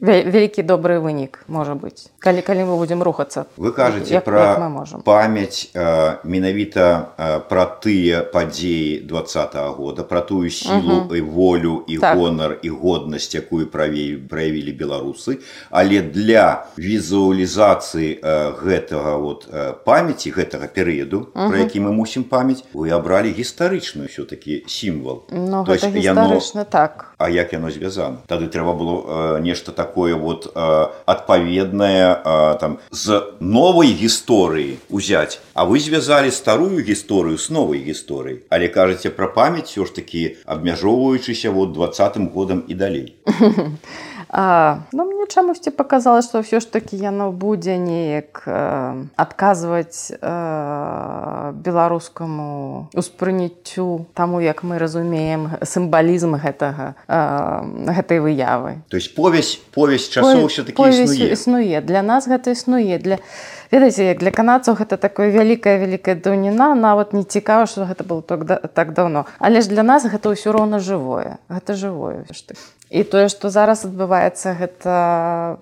вя- вялікі добры вынік можа быць. Калі калі мы будзем рухацца Вы кажаце пра як мы можам. памяць э, менавіта э, пра тыя падзеі двадцатого года пра тую сілу і волю і Так. гонар і годнасць якую праве- праявілі беларусы. Але для візуалізацыі э, гэтага вот э, памяці гэтага перыяду про які мы мусім памяць вы абралі гістарычную все-таки сімвал. Ну То есть яно- так А як яно звязана? Тады трэба было э, нешта такое вот э, адпаведнае э, там з новай гісторыі узяць А вы звязалі старую гісторыю з новай гісторыяй. Але кажаце пра памяць все ж таки абмяжоўваючыся вот двадцатым годам і далей. А, ну мне чамусьці паказалось што ўсё ж такі яно будзе неяк э, адказваць э, беларускаму успрыняццю таму як мы разумеем сімвалізм гэтага э, гэтай выявы? То есть повязь повязь часоў все-таки існуе існуе для нас гэта існуе для ведаеце як для канадцаў гэта такое вялікая вялікая даўніна нават не цікава што гэта было так, да- так даўно. Але ж для нас гэта ўсё роўна жывое. Гэта жывое таки. І тое што зараз адбываецца гэта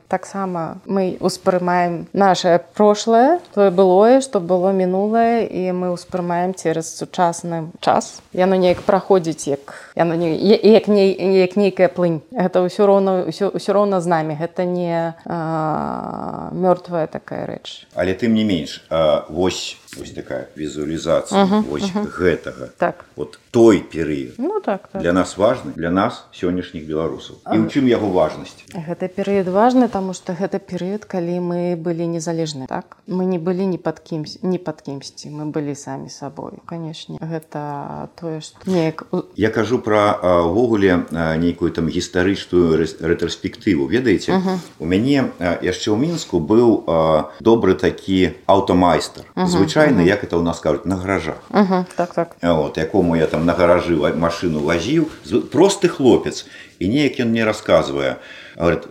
таксама мы успрымаем наше прошлое тое былое што было мінулае і мы ўспрымаем цераз сучасны час. Яно неяк праходзіць як яно не як не як нейкая плынь. Гэта ўсё роўна ўсё ўсё роўна з намі. Гэта не мёртвая такая рэч. Але тым не менш вось вось такая візуалізацыя uh -huh, вось uh -huh. гэтага. Так. Вот той перыяд ну так, так. для нас важны для нас сённяшніх беларусаў. І ў чым яго важнасць? Гэты перыяд важны таму што гэта перыяд калі мы былі незалежны так? Мы не былі ні пад кімсь не пад кімсьці мы былі самі сабой канешне гэта тое што неяк я кажу пра увогуле нейкую там гістарычную рэтраспектыву ведаеце? Uh -huh. у мяне яшчэ ў мінску быў добры такі аўтамайстар. Uh uh -huh. як это ў нас кажуць на гаражах. -huh, так так. Вот якому я там на гаражы машину вазіў просты хлопец. І неяк ён мне рассказывае говорит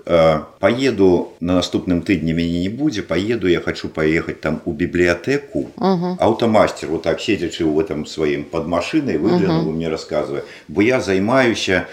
поеду на наступным тыдні мяне не будзе поеду я хочу поехать там у бібліятэку аўтамастер вот так седзячы ў этом сваім под машиной выглянул мне рассказывае бо я займаюся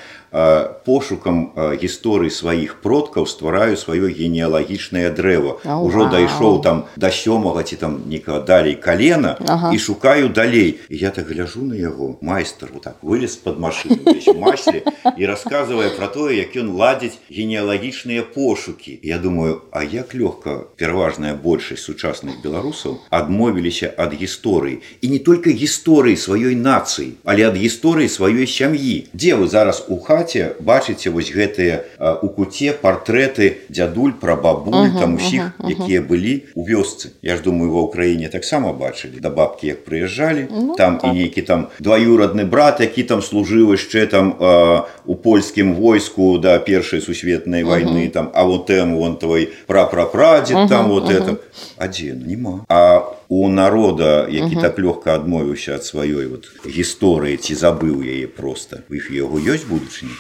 пошукам гісторыі сваіх продкаў ствараю сваё генеалагічнае дрэва. Ужо дайшоў там да сёмага ці там некага далей калена ага. і шукаю далей. І я так гляжу на яго майстар вот так вылез под машину масле і рассказывае про тое як ён ладзіць генеалагічныя пошукі. Я думаю а як лёгка пераважная большасць сучасных беларусаў адмовіліся ад гісторыі. І не только гісторыі сваёй нацыі але ад гісторыі сваёй сям'і. Дзе вы зараз у хаце хаце бачыце вось гэтыя у куце партрэты дзядуль пра бабуль uh -huh, там усіх uh -huh, uh -huh. якія былі у вёсцы Я ж думаю ва ўкраіне таксама бачылі да бабкі як прыязджалі ну, там так. і нейкі там дваюрадны брат які там служыў яшчэ там а, у польскім войску да першай сусветнай войны uh -huh. там а вот тем вонтавай прапрапрадзе uh -huh, там вот uh -huh. это адзін нема а у народа які uh -huh. так лёгка адмовіўся ад сваёй вот гісторыі ці забыў яе просто у іх яго ёсць будучыні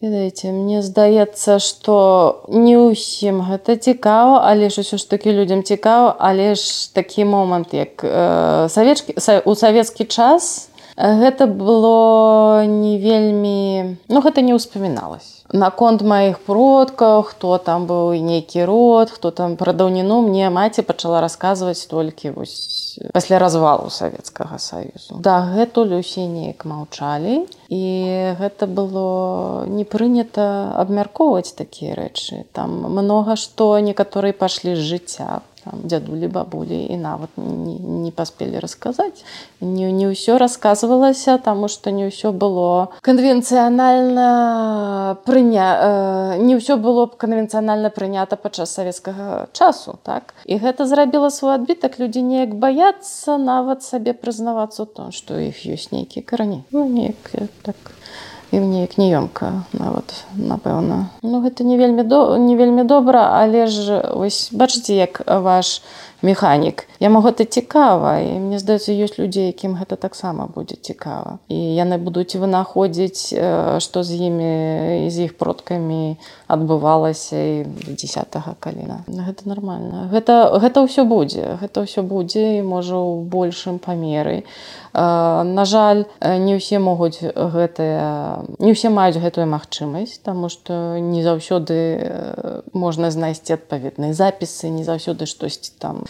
ведаеце мне здаецца што не ўсім гэта цікава але ж усё ж такі людзям цікава але ж такі момант як э, савечкі у савецкі час гэта было не вельмі ну гэта не ўспаміналось наконт маіх продкаў хто там быў нейкі род хто там пра даўніну мне маці пачала расказваць толькі вось пасля развалу савецкага саюзу. Дагэтуль усе неяк маўчалі і гэта было не прынята абмяркоўваць такія рэчы. Там многа што некаторыя пайшлі з жыцця там, дзядулі бабулі і нават не, не паспелі расказаць не, не ўсё рассказывалася таму што не ўсё было канвенцыянальна прыня э, не ўсё было б канвенцыянальна прынята падчас савецкага часу так? І гэта зрабіла свой адбітак людзі неяк баяцца нават сабе прызнавацца то што іх ёсць нейкія карані ну, неяк так і неяк неёмка нават напэўна. Ну гэта не вельмі до не вельмі добра але ж вось бачыце як ваш механік. Я могу гэта цікава і мне здаецца ёсць людзей якім гэта таксама будзе цікава. І яны будуць вынаходзіць што з імі з іх продкамі адбывалася і десятого каліна. Гэта нормально гэта гэта ўсё будзе гэта ўсё будзе і можа ў большым памеры. На жаль не ўсе могуць гэтыя не ўсе маюць гэтую магчымасць таму што не заўсёды можна знайсці адпаведныя запісы не заўсёды штосьці там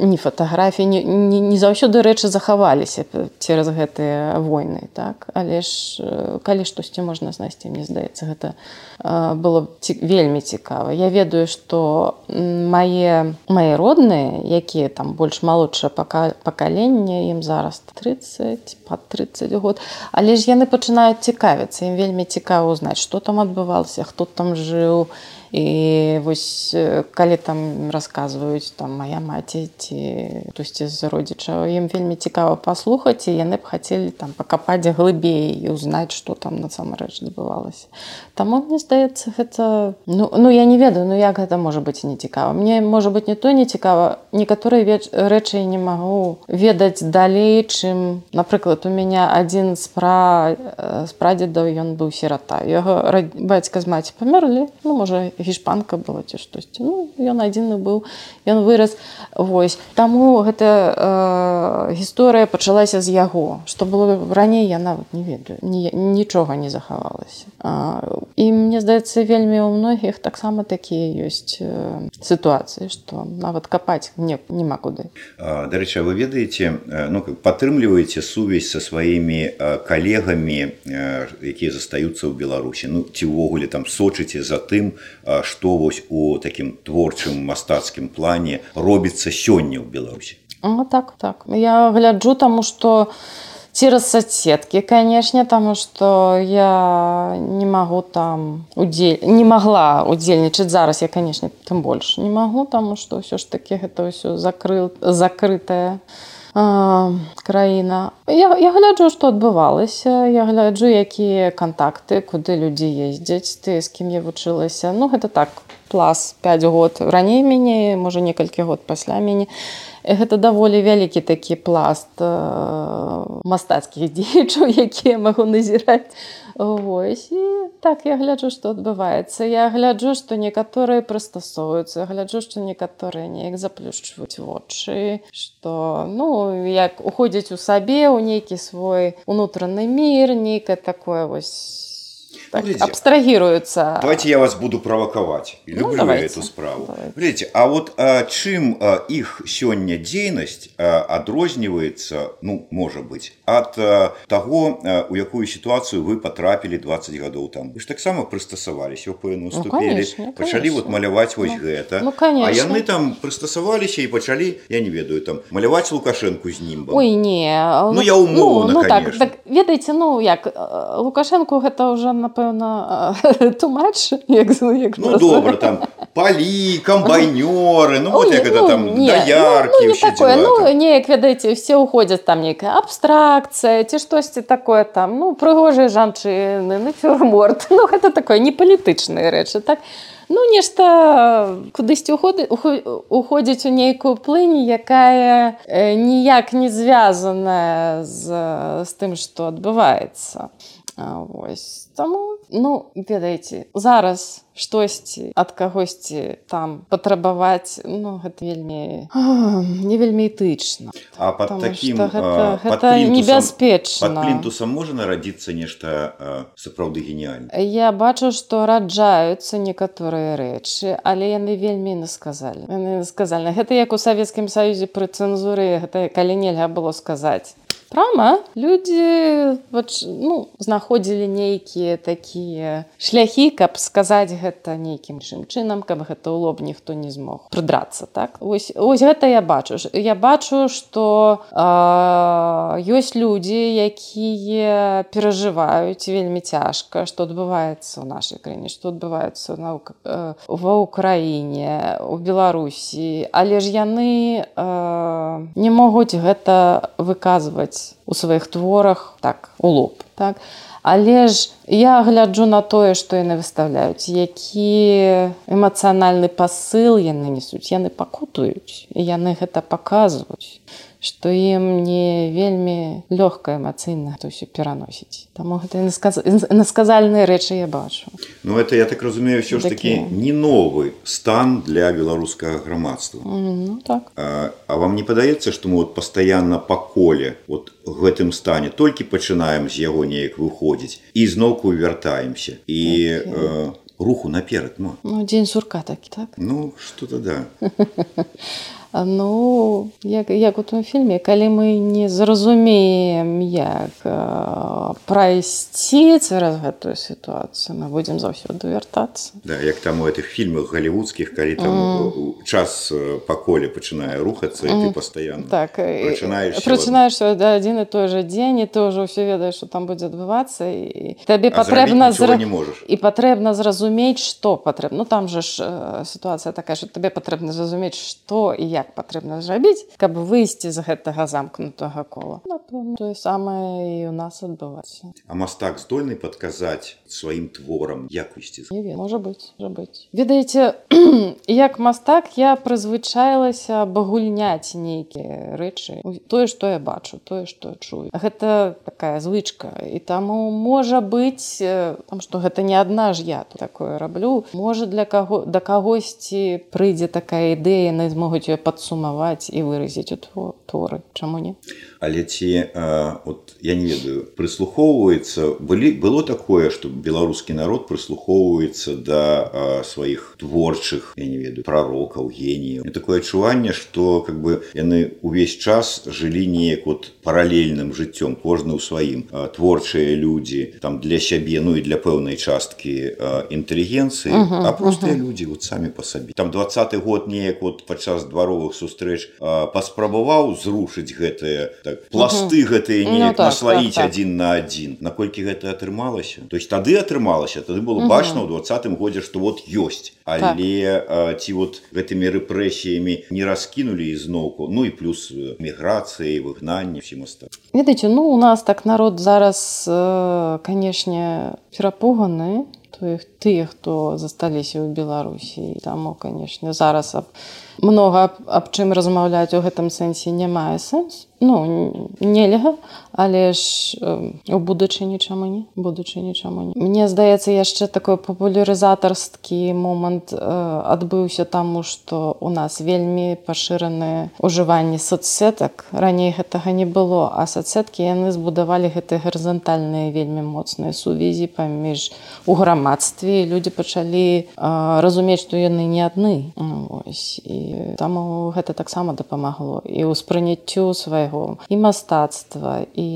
не фатаграфіі не, не, не заўсёды рэчы захаваліся цераз гэтыя войны так? Але ж калі штосьці можна знайсці мне здаецца гэта было ці, вельмі цікава. Я ведаю што мае мае родныя якія там больш малодшае пакаленне ім зараз 30 под 30 год. Але ж яны пачынаюць цікавіцца ім вельмі цікава узнаць што там адбывалася хто там жыў і і вось калі там расказваюць там моя маці ці хтосьці з родзічаў ім вельмі цікава паслухаць і яны б хацелі там пакапаць глыбей і узнаць што там насамрэч адбывалася. Таму мне здаецца гэта ну, ну я не ведаю ну як гэта можа быць не цікава мне можа быть не то не цікава некаторыя веч... рэчы не магу ведаць далей чым напрыклад у мяне адзін з прадзедаў ён быў сірата. Яго бацька з маці памерлі ну можа гішпанка была ці штосьці. Ну ён адзіны быў ён вырас вось. Таму гэта э, гісторыя пачалася з яго. Што было раней я нават не ведаю ні, нічога не захавалася. І мне здаецца вельмі ў многіх таксама такія ёсць э, сітуацыі што нават капаць не няма куды. Дарэча вы ведаеце ну падтрымліваеце сувязь са сваімі калегамі якія застаюцца ў беларусі? Ну ці ўвогуле там сочыце за тым што вось у такім творчым мастацкім плане робіцца сёння ў беларусі Ну, так так. Я гляджу таму что цераз соцсеткі канешне таму что я не магу там удзель не магла удзельнічаць зараз я канешне тым больш не магу таму что ўсё ж таки гэта ўсё закрыл закрытая краіна я, я гляджу што адбывалася я гляджу якія кантакты куды людзі ездзяць ты з кім я вучылася ну гэта так плас 5 год раней мяне можа некалькі год пасля мяне гэта даволі вялікі такі пласт э, мастацкіх дзеячаў якія магу назіраць. Вось і так я гляджу што адбываецца. Я гляджу што некаторыя прыстасоўваюцца гляджу што некаторыя неяк заплюшчваюць вочы што ну як уходзяць у сабе ў нейкі свой унутраны мір нейкае такое вось так, абстрагируются. Давайте я вас буду провоковать. Ну, Люблю ну, я эту справу. Давайте. Видите, а вот а, чем а, их сегодня деятельность а, отрознивается, ну, может быть, от а, того, а, у какую ситуацию вы потрапили 20 годов там. Вы же так само пристосовались, вы ну, ступили, конечно, почали вот малявать вот ну, это. Ну, конечно. А яны там пристосовались и почали, я не ведаю, там, малявать Лукашенку с нимбом. Ой, не. Ну, я умовно, ну, ну, конечно. Так, так, ведаете, ну, як, Лукашенку это уже, напевно, напевно, тумач, як, як Ну, добре, там палі, комбайнеры, ну, вот як это там, ну, доярки, ну, ну, не такое, ну, неяк, ведаеце, все уходят, там некая абстракция, ці штосьці такое там, ну, прыгожыя жанчыны, нафюрморт, ну, гэта такое, не палітычныя рэчы, так? Ну, нешта кудысьці уходзіць у нейкую плынь, якая ніяк не звязаная з, з тым, што адбываецца. Вось таму ну ведаеце зараз штосьці ад кагосьці там патрабаваць ну гэта вельмі не вельмі этычна. А под таким гэта, гэта небяспечна. плінтусам можа нарадзіцца нешта сапраўды геніальна я бачу што раджаюцца некаторыя рэчы але яны вельмі насказалі сказалі гэта як у савецкім саюзе пры цэнзуры гэта калі нельга было сказаць прама? Людзі ну, знаходзілі нейкія такія шляхі каб сказаць гэта нейкім чым чынам каб гэта ў лоб ніхто не змог прыдрацца так? Ось, ось гэта я бачу. Я бачу что ёсць людзі якія перажываюць вельмі цяжка што адбываецца ў нашай краіне што адбываецца наука э, ва ўкраіне у беларусі. Але ж яны э, не могуць гэта выказваць у сваіх творах так у лоб. Так? Але ж я гляджу на тое што яны выставляюць які эмацыянальны пасыл яны несуць. Яны пакутаюць і яны гэта паказваюць што ім не вельмі лёгка эмацыйна то ўсё пераносіць. Таму гэта насказальныя рэчы я бачу. Ну это я так разумею ўсё ж такі не новы стан для беларускага грамадства. Ну, так. а, а вам не падаецца што мы вот пастаянна па коле вот гэтым стане толькі пачынаем з яго неяк выходзіць і зноўку вяртаемся. І okay. э, руху наперад ну. ну дзень сурка такі так? Ну что-то да Ну як, як у том фільме, калі мы не зразумеем, як прайсці цераз гэтую сітуацыю, мы будзем заўсёды вяртацца. Да, як там у этих фільмах галівудскіх, калі там mm. час па коле пачынае рухацца mm. ты пастаянна так, прачынаеш да, адзін і той жа дзень і ты ўжо ўсё ведаеш, што там будзе адбывацца і табе патрэбна зра... не можаш. І патрэбна зразумець, што патрэбна. Ну там жа ж сітуацыя такая, што табе патрэбна зразумець, што і як як патрэбна зрабіць каб выйсці з гэтага замкнутага кола. Тое самае і у нас адбываецца. А мастак здольны падказаць сваім творам як выйсці можа быць быць. Ведаеце як мастак я прызвычаілася багульняць нейкія рэчы. Тое што я бачу тое што чую. Гэта такая звычка. І таму можа быць там што гэта не адна ж я такое раблю. Можа для каго да кагосьці прыйдзе такая ідэя яны змогуць ее падсумаваць і выразіць у творы. Чаму не але ці от я не ведаю прыслухоўваецца былі было такое что беларускі народ прыслухоўваецца да а, сваіх творчых я не ведаю пророкаў генію такое адчуванне что как бы яны увесь час жылі неяк вот паралельным жыццём кожны ў сваім творчыя людзі там для сябе ну і для пэўнай часткі інтэлігенцыі uh -huh, а простыя uh -huh. людзі вот самі по сабе там двадцаты год неяк вот падчас двароў навуковых сустрэч паспрабаваў зрушыць гэтыя так пласты гэтыя Ну, неяк так, наслаіць так, так. адзін на адзін. Наколькі гэта атрымалася? То есть тады атрымалася тады было бачна ў двадцатым годзе што вот ёсць. Але а, ці вот гэтымі рэпрэсіямі не раскінулі ізноўку ну і плюс э, міграцыі выгнанне всім астатнім. Ведаеце, ну у нас так народ зараз, э, канешне, перапуганы. Тых тыя, хто засталіся ў Беларусі. Таму, канешне, зараз аб, многа аб, аб чым размаўляць у гэтым сэнсе не мае сэнс. Ну нельга, але ж э, у будучыні чаму не будучыні чаму не. Мне здаецца, яшчэ такой папулярызатарскі момант э, адбыўся таму, што у нас вельмі пашыраны ўжыванне соцсетак. Раней гэтага не было, а соцсеткі яны збудавалі гэтыя гарызантальныя вельмі моцныя сувязі паміж у грамадстве. Людзі пачалі э, разумець, што яны не адны. Ну, вось. І таму гэта таксама дапамагло і ўспрыняццю свайго і мастацтва і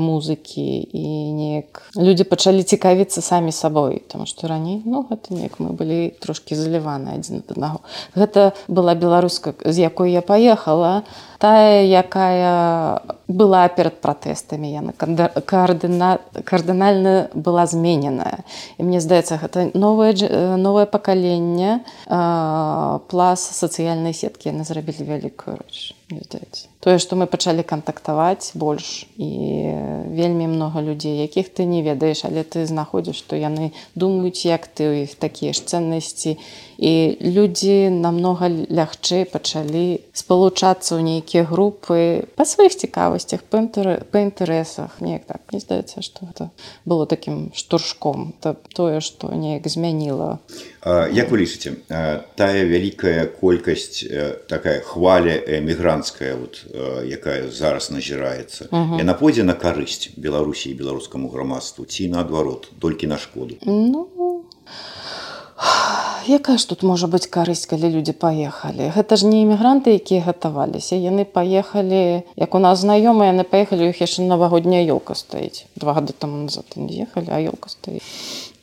музыкі і неяк людзі пачалі цікавіцца самі сабой тому што раней ну гэта неяк мы былі трошки заліваны адзін ад аднаго. Гэта была беларуска з якой я паехала тая якая была перад пратэстамі. Яна каардына кардынальна была змененая. І мне здаецца гэта новае э, новае пакаленне э, плас сацыяльнай сеткі яны зрабілі вялікую рэч мне здаецца тое што мы пачалі кантактаваць больш і вельмі много людзей якіх ты не ведаеш але ты знаходзіш што яны думаюць як ты у іх такія ж ценнасці. І людзі намнога лягчэй пачалі спалучацца ў нейкія групы па сваіх цікавасцях па інтэрэ- па інтарэсах. Неяк так мне здаецца што гэта было такім штуршком. Это тое што неяк змяніла. Як вы лічыце тая вялікая колькасць такая хваля эмігранцкая вот, якая зараз назіраецца яна пойдзе на карысць беларусі і беларускаму грамадству ці наадварот толькі на шкоду Ну якая ж тут можа быць карысць, калі людзі паехалі. Гэта ж не імігранты, якія гатаваліся. Яны паехалі, як у нас знаёмыя, яны паехалі, іх яшчэ навагодняя ёлка стаіць. Два гады таму назад ехалі, а ёлка стаіць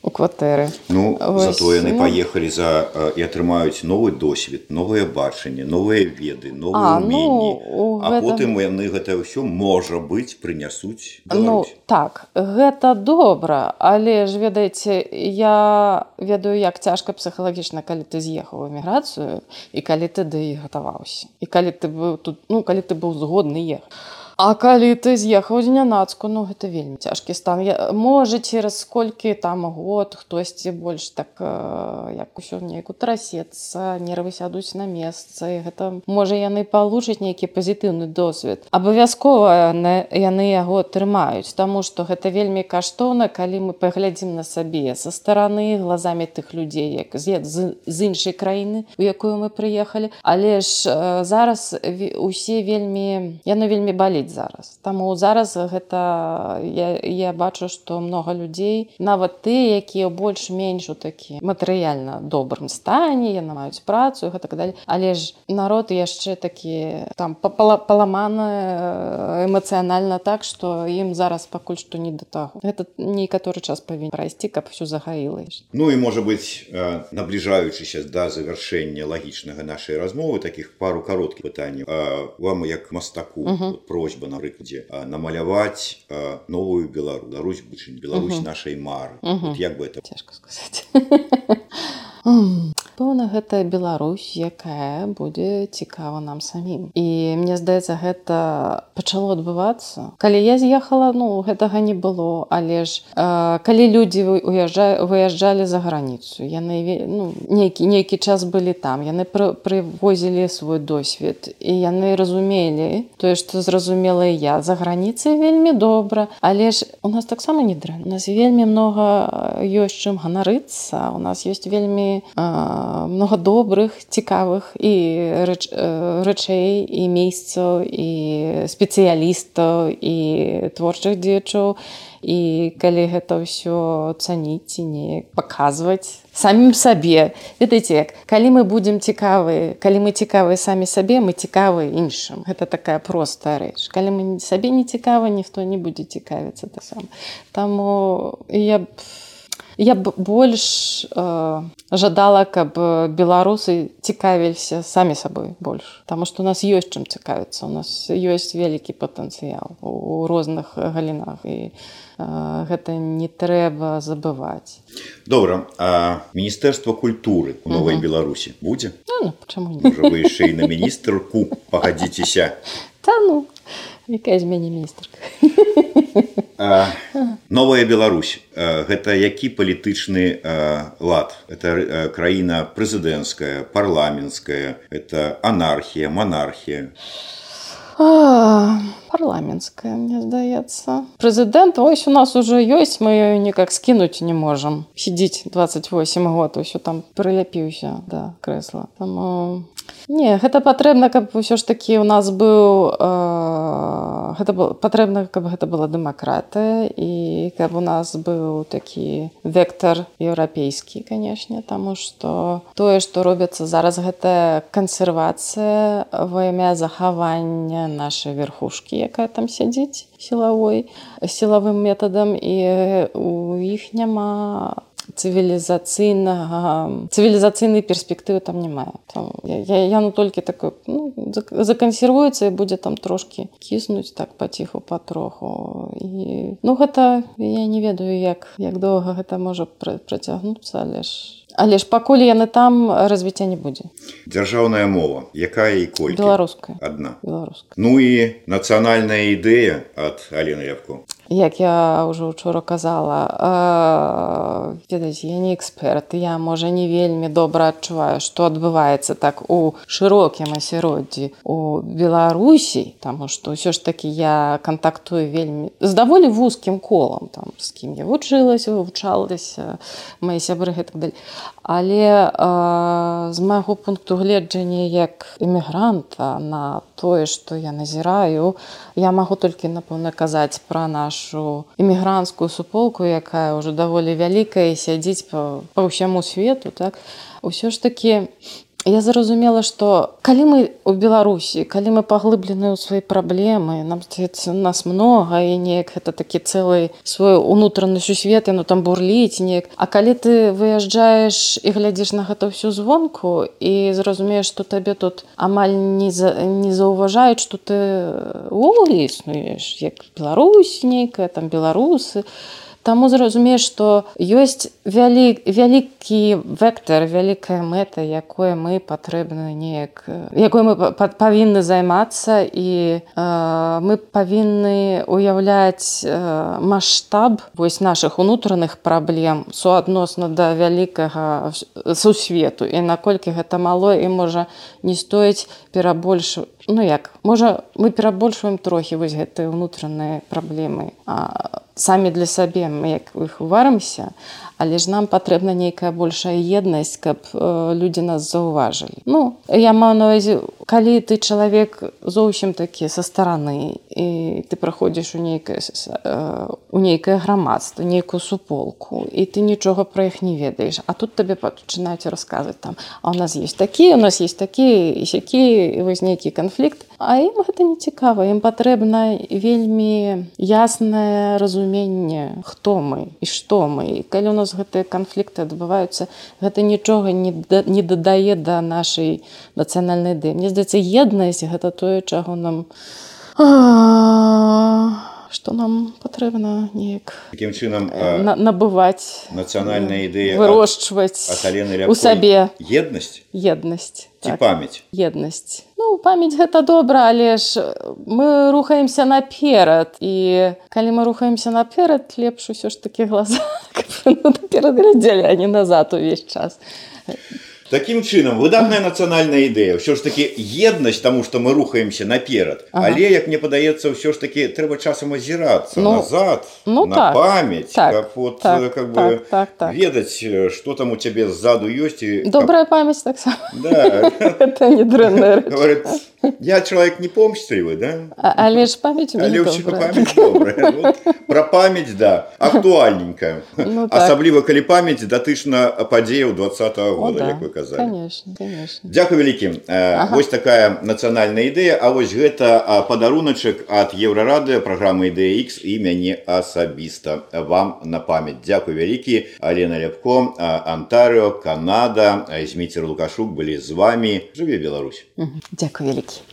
у кватэры. Ну Вось, зато яны ну. паехалі за і атрымаюць новы досвед новае бачанне новыя веды А, новыя ну, уменні у а гэтым- потым яны гэта ўсё можа быць прынясуць Ну так гэта добра але ж ведаеце я ведаю як цяжка псіхалагічна калі ты з'ехаў эміграцыю і калі ты да і гатаваўся і калі ты быў тут ну калі ты быў згодны ехаць А калі ты з'ехаў знянацку ну гэта вельмі цяжкі стан. Я, можа цераз колькі там год хтосьці больш так э, як усё неяк утрасецца нервы сядуць на месцы гэта можа яны палучаць нейкі пазітыўны досвед. Абавязкова яны яго трымаюць таму што гэта вельмі каштоўна калі мы паглядзім на сабе са стараны глазамі тых людзей як з, з, з іншай краіны у якую мы прыехалі. Але ж э, зараз усе вельмі яно вельмі баліць зараз. Таму зараз гэта я, я бачу што много людзей нават ты якія больш-менш у такі матэрыяльна добрым стане яны маюць працу і гэтак далее але ж народ яшчэ такі там папала- паламаны эмацыянальна так што ім зараз пакуль што не да таго. Гэта некаторы час павінен прайсці каб усё загаіла Ну і можа быць э, набліжаючыся да завяршэння лагічнага нашай размовы таких пару кароткіх пытанняў А, вам як мастаку вот просьба на прыкладзе намаляваць новую белару Беларусь будучыню Беларусь нашай мары. Вот як бы это цяжка сказаць пэўна гэта Беларусь якая будзе цікава нам самім. І мне здаецца гэта пачало адбывацца. Калі я з'ехала ну гэтага не было але ж э, калі людзі уязджа выязджалі за граніцу яны ну, нейкі нейкі час былі там яны пры- прывозілі свой досвед і яны разумелі тое што зразумела я. За граніцай вельмі добра але ж у нас таксама не дрэнна. У нас вельмі много ёсць чым ганарыцца у нас ёсць вельмі э, много добрых цікавых і рэч, э, рэчэй і месяцаў і спецыялістаў і творчых дзечаў і калі гэта ўсё цаніць і неяк паказваць самім сабе. Ведаеце як калі мы будзем цікавы калі мы цікавыя самі сабе мы цікавы іншым. Гэта такая простая рэч. Калі мы сабе не цікава ніхто не будзе цікавіцца та сам таму я б я б больш э, жадала каб беларусы цікавіліся самі сабой больш Таму што у нас ёсць чым цікавіцца у нас ёсць вялікі патэнцыял у розных галінах і гэта не трэба забываць добра а міністэрства культуры у новай -huh. беларусі будзе ну, ну, вы яшчэ і на міністрку пагадзіцеся та ну якая з мяне міністрка новая Беларусь. Гэта які палітычны лад? Это краіна прэзідэнцкая парламенцкая это анархія монархія парламенцкая мне здаецца. Прэзідэнт ось у нас уже ёсць мы никак скінуць не можам. Сидзіць 28 год усё там прыляпіўся да крэсла. Там Не гэта патрэбна каб ўсё ж такі у нас быў э, гэта было патрэбна каб гэта была дэмакратыя і каб у нас быў такі вектор еўрапейскі канешне таму што тое што робіцца зараз гэта кансервацыя во імя захавання нашай верхушкі якая там сядзіць сілавой сілавым метадам і у іх няма цывілізацыйнага цывілізацыйнай перспектывы там не мае там, я, я ну толькі такой ну, закансервуецца і будзе там трошки кіснуць так паціху патроху і ну гэта я не ведаю як як доўга гэта можа працягнуцца але ж Але ж пакуль яны там развіцця не будзе дзяржаўная мова. Якая і коль беларуская адна беларуска ну і нацыянальная ідэя ад Алена Явко як я ўжо учора казала ведаць я не эксперт я можа не вельмі добра адчуваю што адбываецца так у шырокім асяроддзі у беларусій таму што ўсё ж такі я кантактую вельмі з даволі вузкім колам там з кім я вучылася вывучалася мои сябры гэтак даль але э, з майго пункту гледжання як эмігранта на тое што я назіраю я магу толькі напэўна казаць пра наш нашу эмігрантскую суполку якая ўжо даволі вялікая сядзіць па, па ўсяму свету так. Ўсё ж такі я зразумела что калі мы у беларусі калі мы паглыблены ў свае праблемы нам здаецца нас много і неяк это такі цэлы свой унутраны сусвет ну там бурліць неяк. А калі ты выязджаеш і глядзіш на гэта ўсё звонку і зразумееш что табе тут амаль не за не заўважаюць что ты увогуле існуеш як Беларусь нейкая там беларусы то Таму зразумееш, што ёсць вялі, вялікі вектор, вялікая мэта, якое мы патрэбна неяк якой мы павінны займацца і э, мы павінны уяўляць э, маштаб вось нашых унутраных праблем суадносна да вялікага сусвету. І наколькі гэта мало і можа не стоіць перабольш ну як можа мы перабольшваем трохі вось гэтыя ўнутраныя праблемы а самі для сабе мы як іх уварымся але ж нам патрэбна нейкая большая еднасць каб э, людзі нас заўважылі. Ну я маю навазе калі ты чалавек зусім такі са стараны і ты праходзіш у нейкае э, у нейкае грамадства нейкую суполку і ты нічога пра іх не ведаеш а тут табе пачынаюць расказваць там а у нас есть такі у нас есть такі і сякі вось нейкі канфлікт а ім гэта не цікава. Ім патрэбна вельмі яснае разуменне хто мы і што мы. Калі у нас гэтыя канфлікты адбываюцца гэта нічога не, да, не дадае да нашай нацыянальнай ды мне здаецца еднасць гэта тое чаго нам што нам патрэбна неяк таким чынам на, набываць нацыянальная ідэя вырошчваць у сабе еднасць еднасць так, памяць еднасць Ну памяць гэта добра, але ж мы рухаемся наперад і калі мы рухаемся наперад, лепш усё ж такі глаза наперад глядзелі, а не назад увесь час. Такім чынам выдатная нацыянальная ідэя ўсё ж такі еднасць таму што мы рухаемся наперад ага. але як мне падаецца ўсё ж такі трэба часам азірацца ну, назад ну, на так, памяць так, как, вот, так, как так, бы так, так. ведаць што там у цябе ззаду ёсць і добрая каб... памяць таксама да. не дрэнная я чалавек не помстлівы да а, але ж памяць пра памяць да актуальненькая ну, так. асабліва калі памяць датычна падзеяў два -го года О, да. як вы казалі конечно конечно. Дзякуй вялікім ага. вось такая нацыянальная ідэя А вось гэта падаруначак ад еўрарады праграмы ідэя X і мяне асабіста вам на памяць Дзякуй вялікі Алена ляпко Антарыо Канада. Зміцер лукашук былі з вами. Жыве Беларусь. Дзякуй вялікі